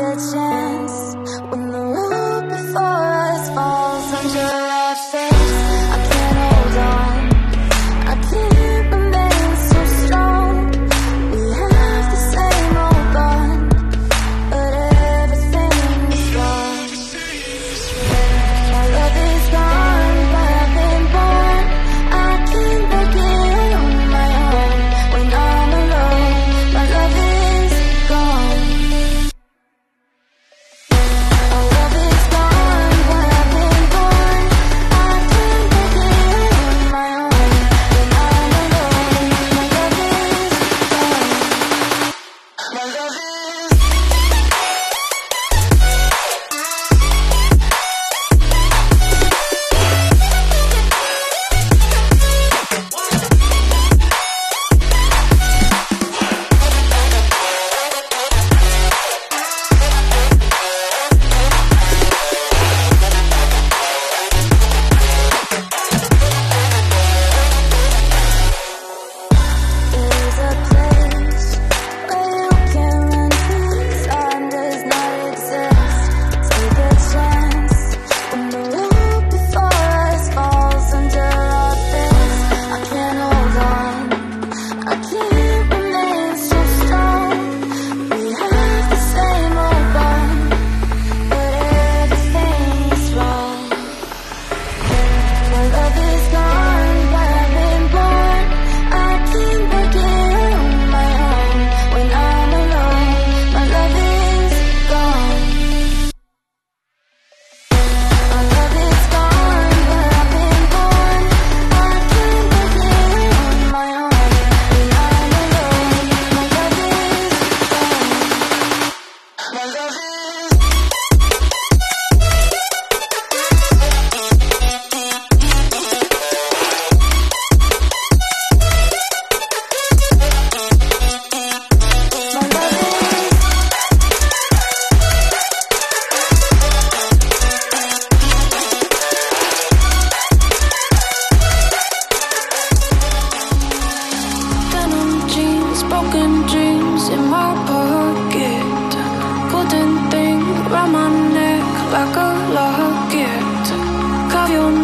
the chance. broken dreams in my pocket. Golden thing around my neck like a locket. Cover your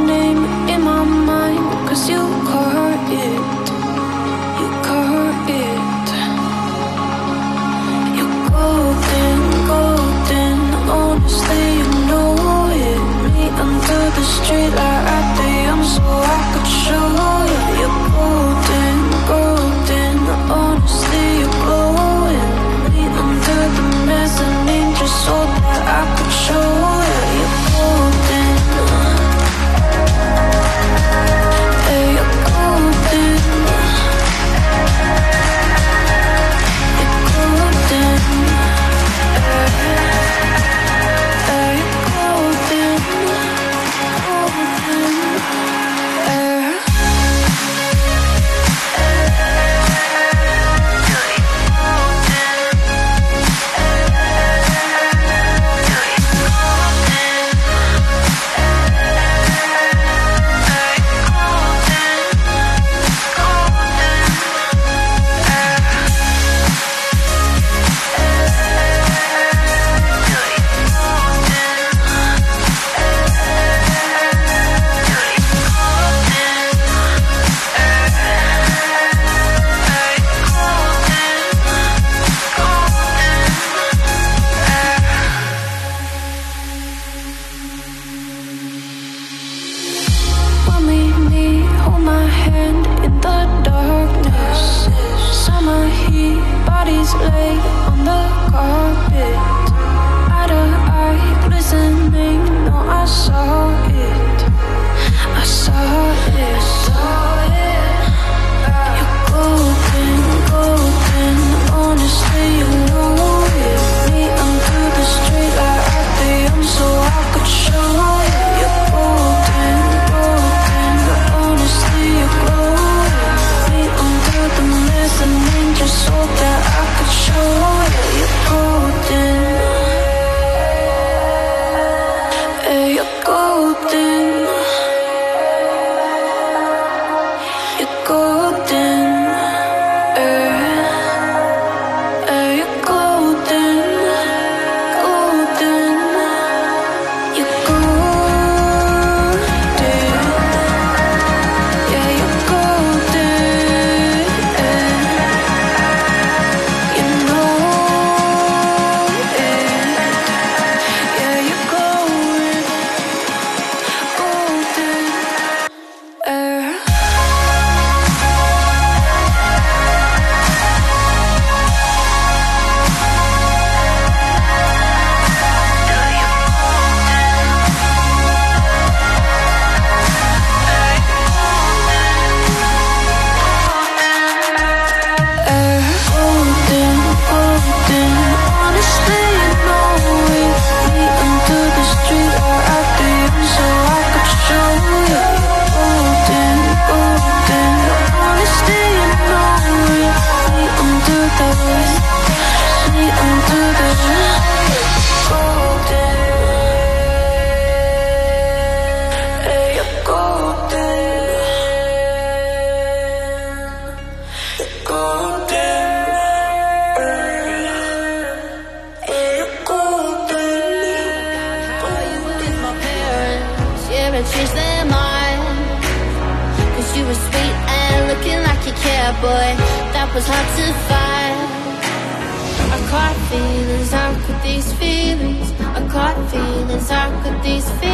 could these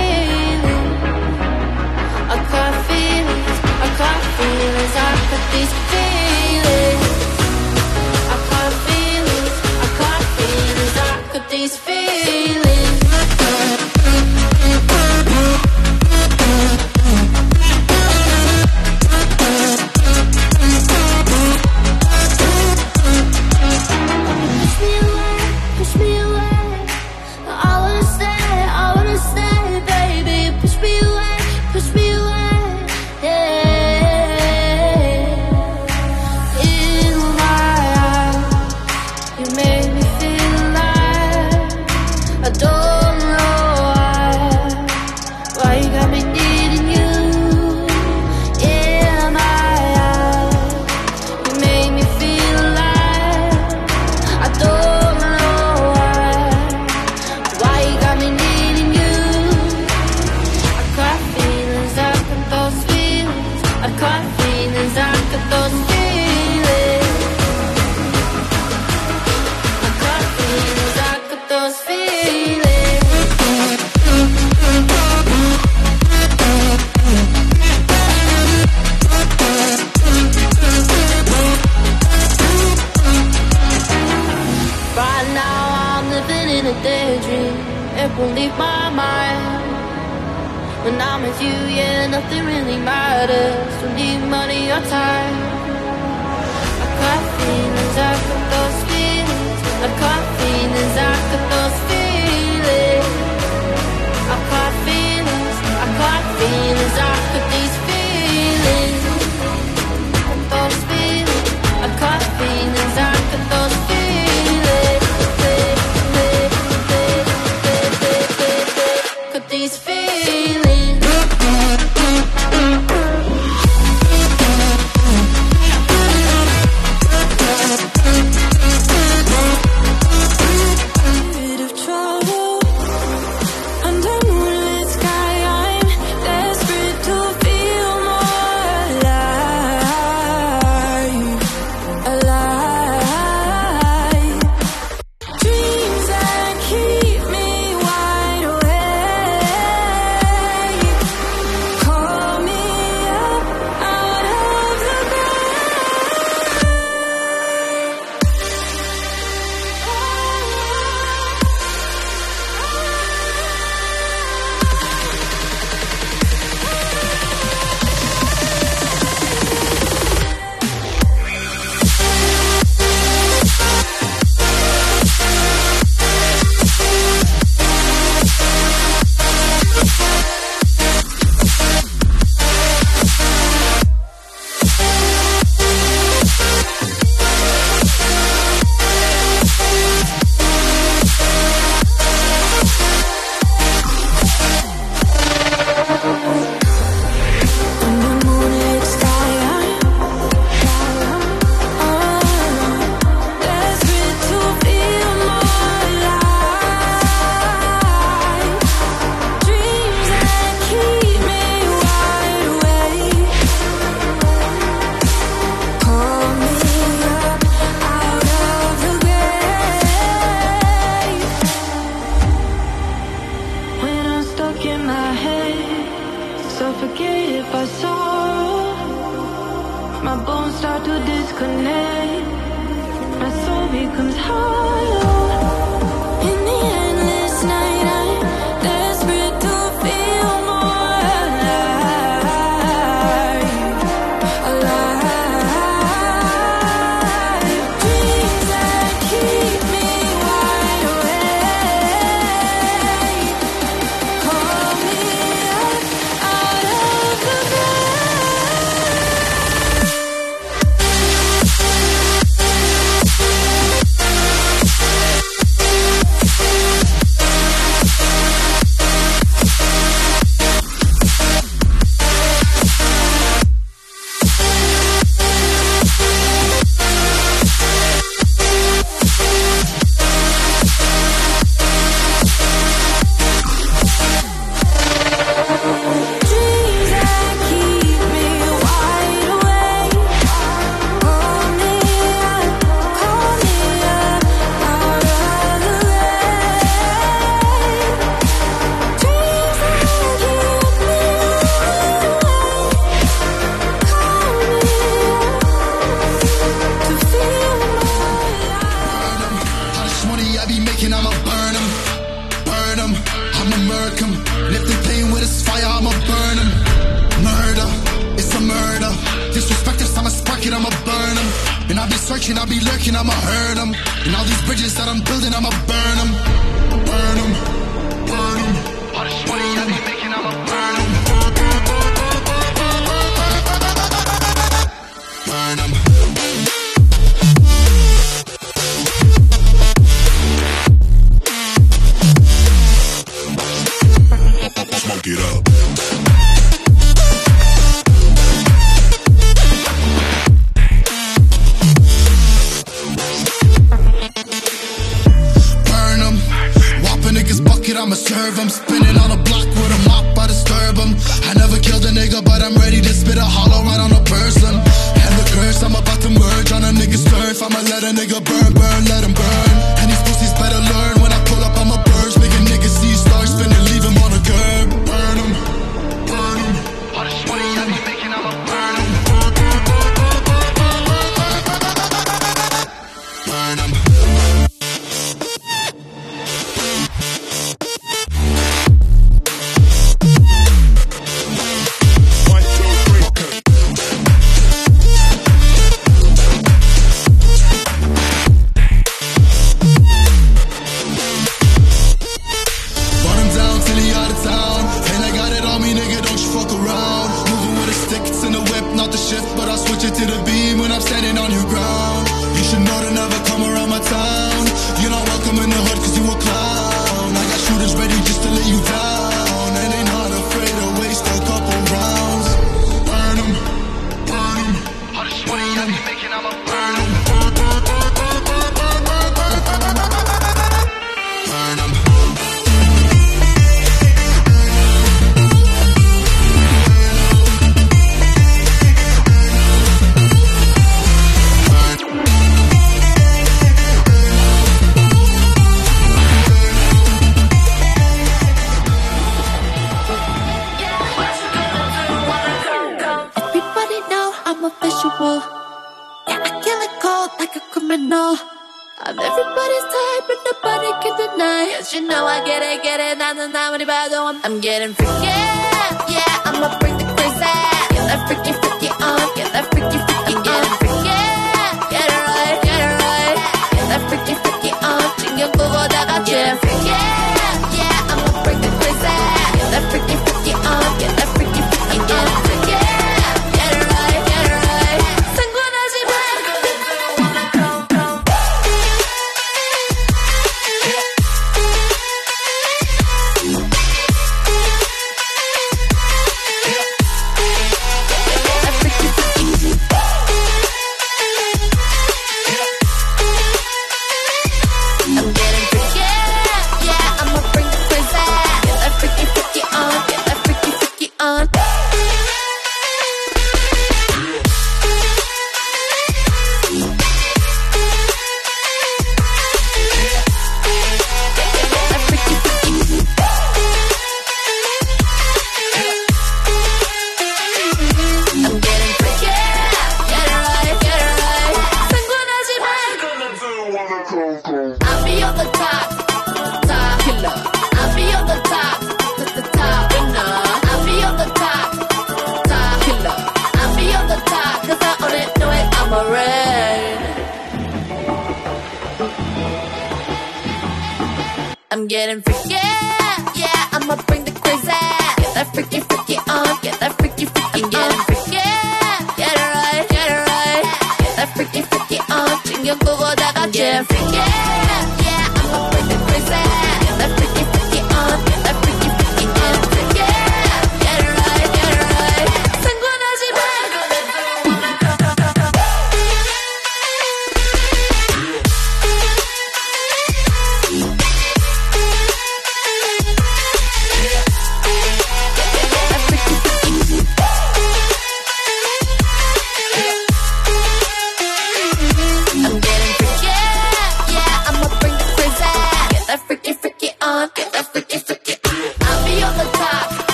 on, 신경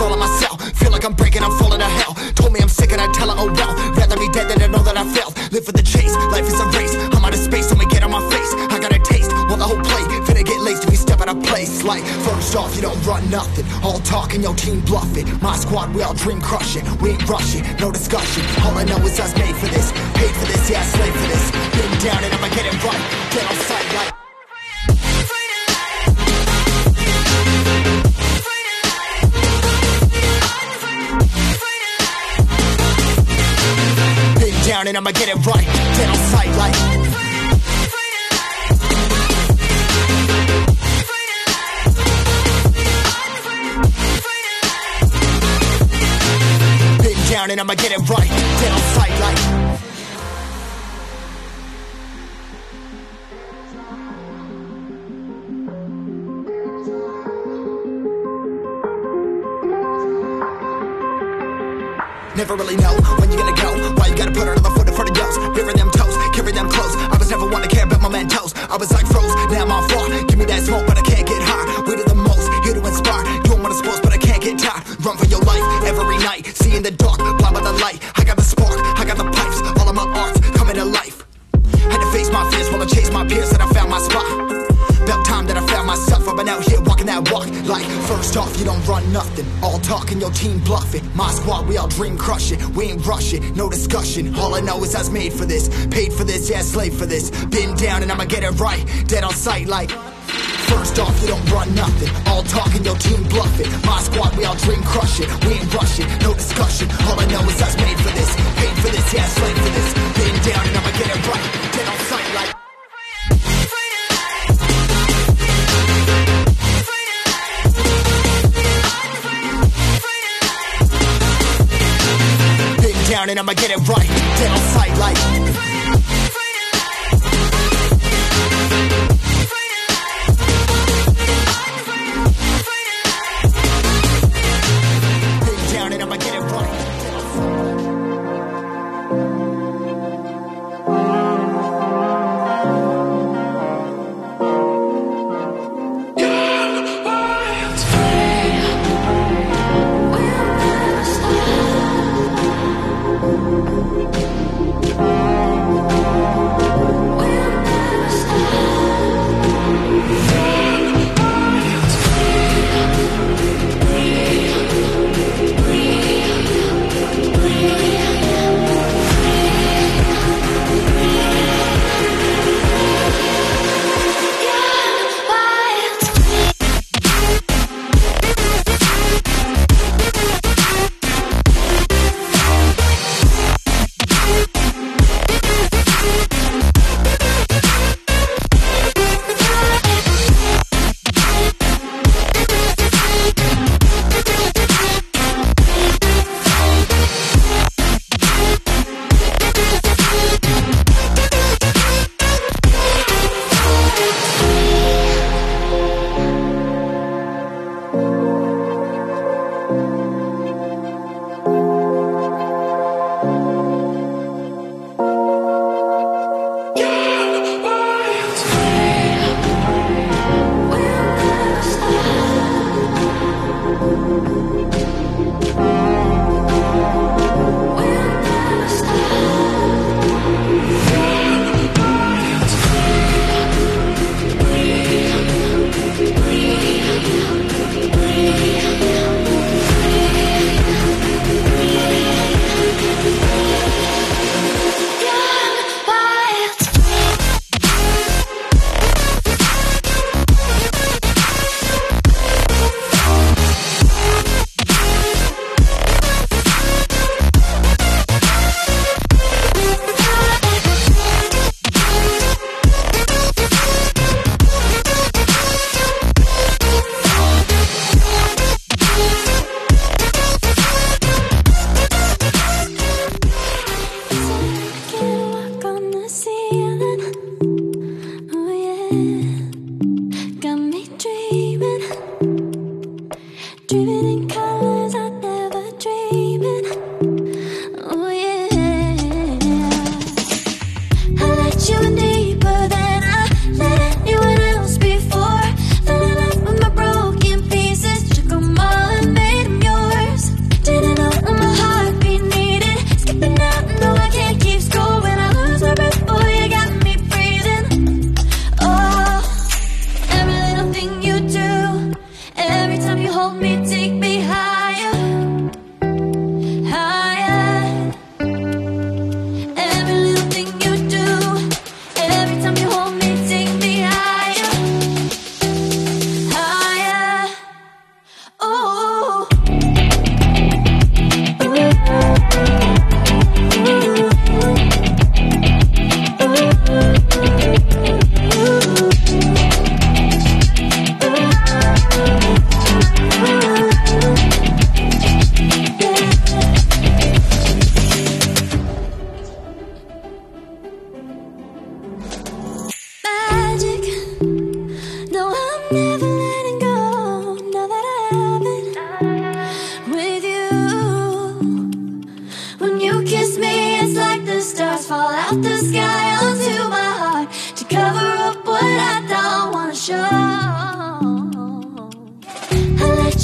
all in myself. Feel like I'm breaking, I'm falling to hell. Told me I'm sick and I tell her, oh well. Rather be dead than to know that I failed. Live for the chase, life is a race. I'm out of space, so me get on my face. I got a taste, well, the whole play. Finna get laced if we step out of place. Like, first off, you don't run nothing. All talk and your team bluffing. My squad, we all dream crushing. We ain't rushing, no discussion. All I know is us made for this. Paid for this, yeah, I slave for this. Been down and I'ma get it right. Get on sight, like. down and I'ma get it right. Get on sight like. Down and I'ma get it right. Get on sight like. Never really know never wanna care about my man toes. I was like froze, now I'm on floor. Give me that run nothing. All talking, your team bluffing. My squad, we all dream crushing. We ain't rushing, no discussion. All I know is I was made for this. Paid for this, yeah, slave for this. Been down and I'ma get it right. Dead on sight, like. First off, you don't run nothing. All talking, your team bluffing. My squad, we all dream crushing. We ain't rushing, no discussion. All I know is I was made for this. Paid for this, yeah, slave for this. Been down and I'ma get it right. Dead on sight, like. Down and I'ma get it right. Dead on sight, like.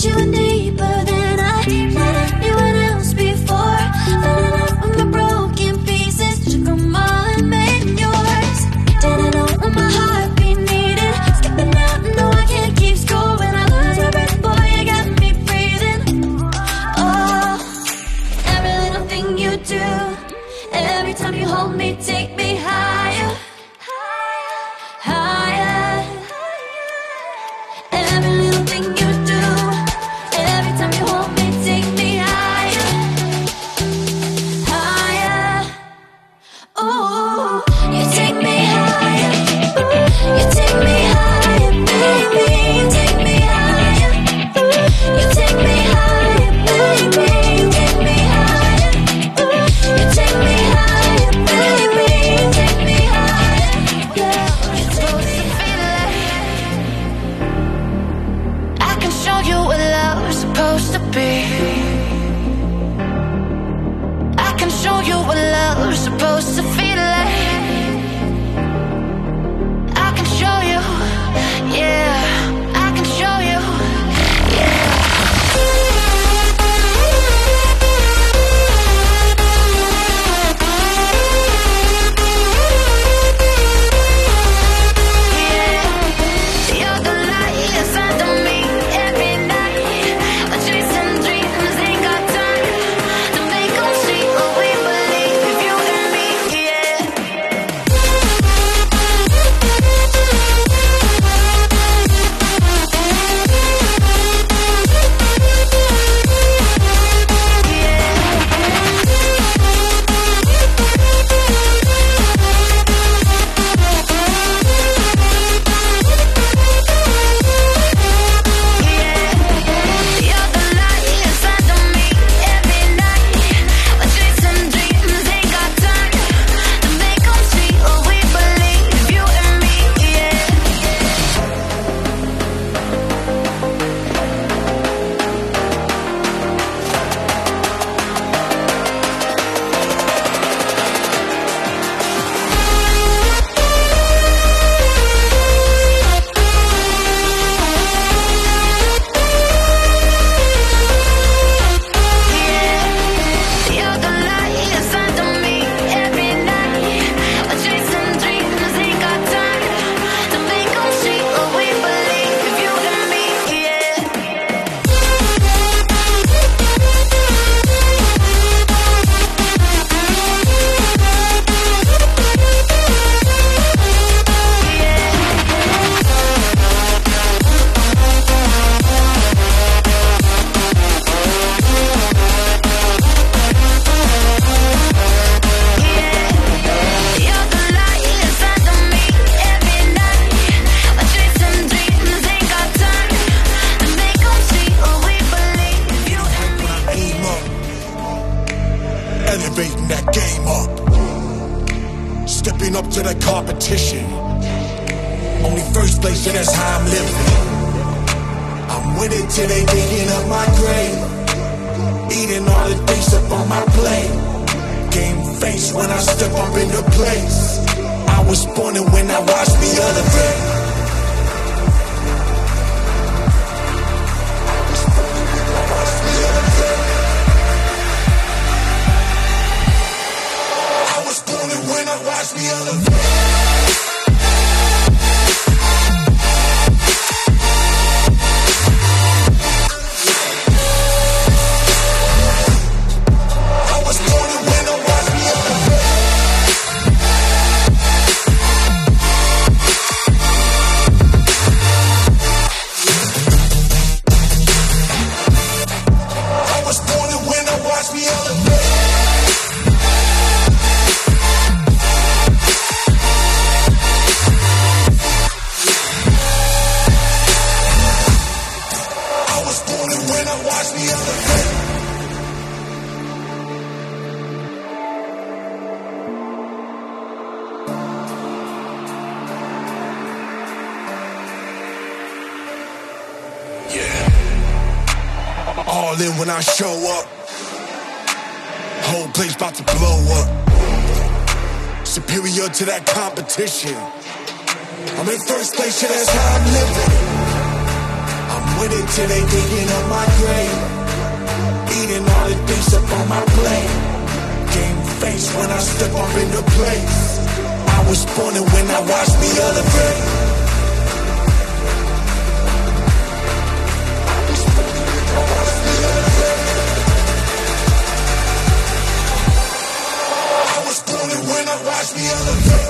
I let change when I step up in the place. I was born and when I watch me elevate. Watch me elevate Whole place about to blow up. Superior to that competition. I'm in first place, shit, that's how I'm living. I'm winning till they digging up my grave. Eating all the things up on my plate. Game face when I step up in the place. I was born and when I watched me elevate. The.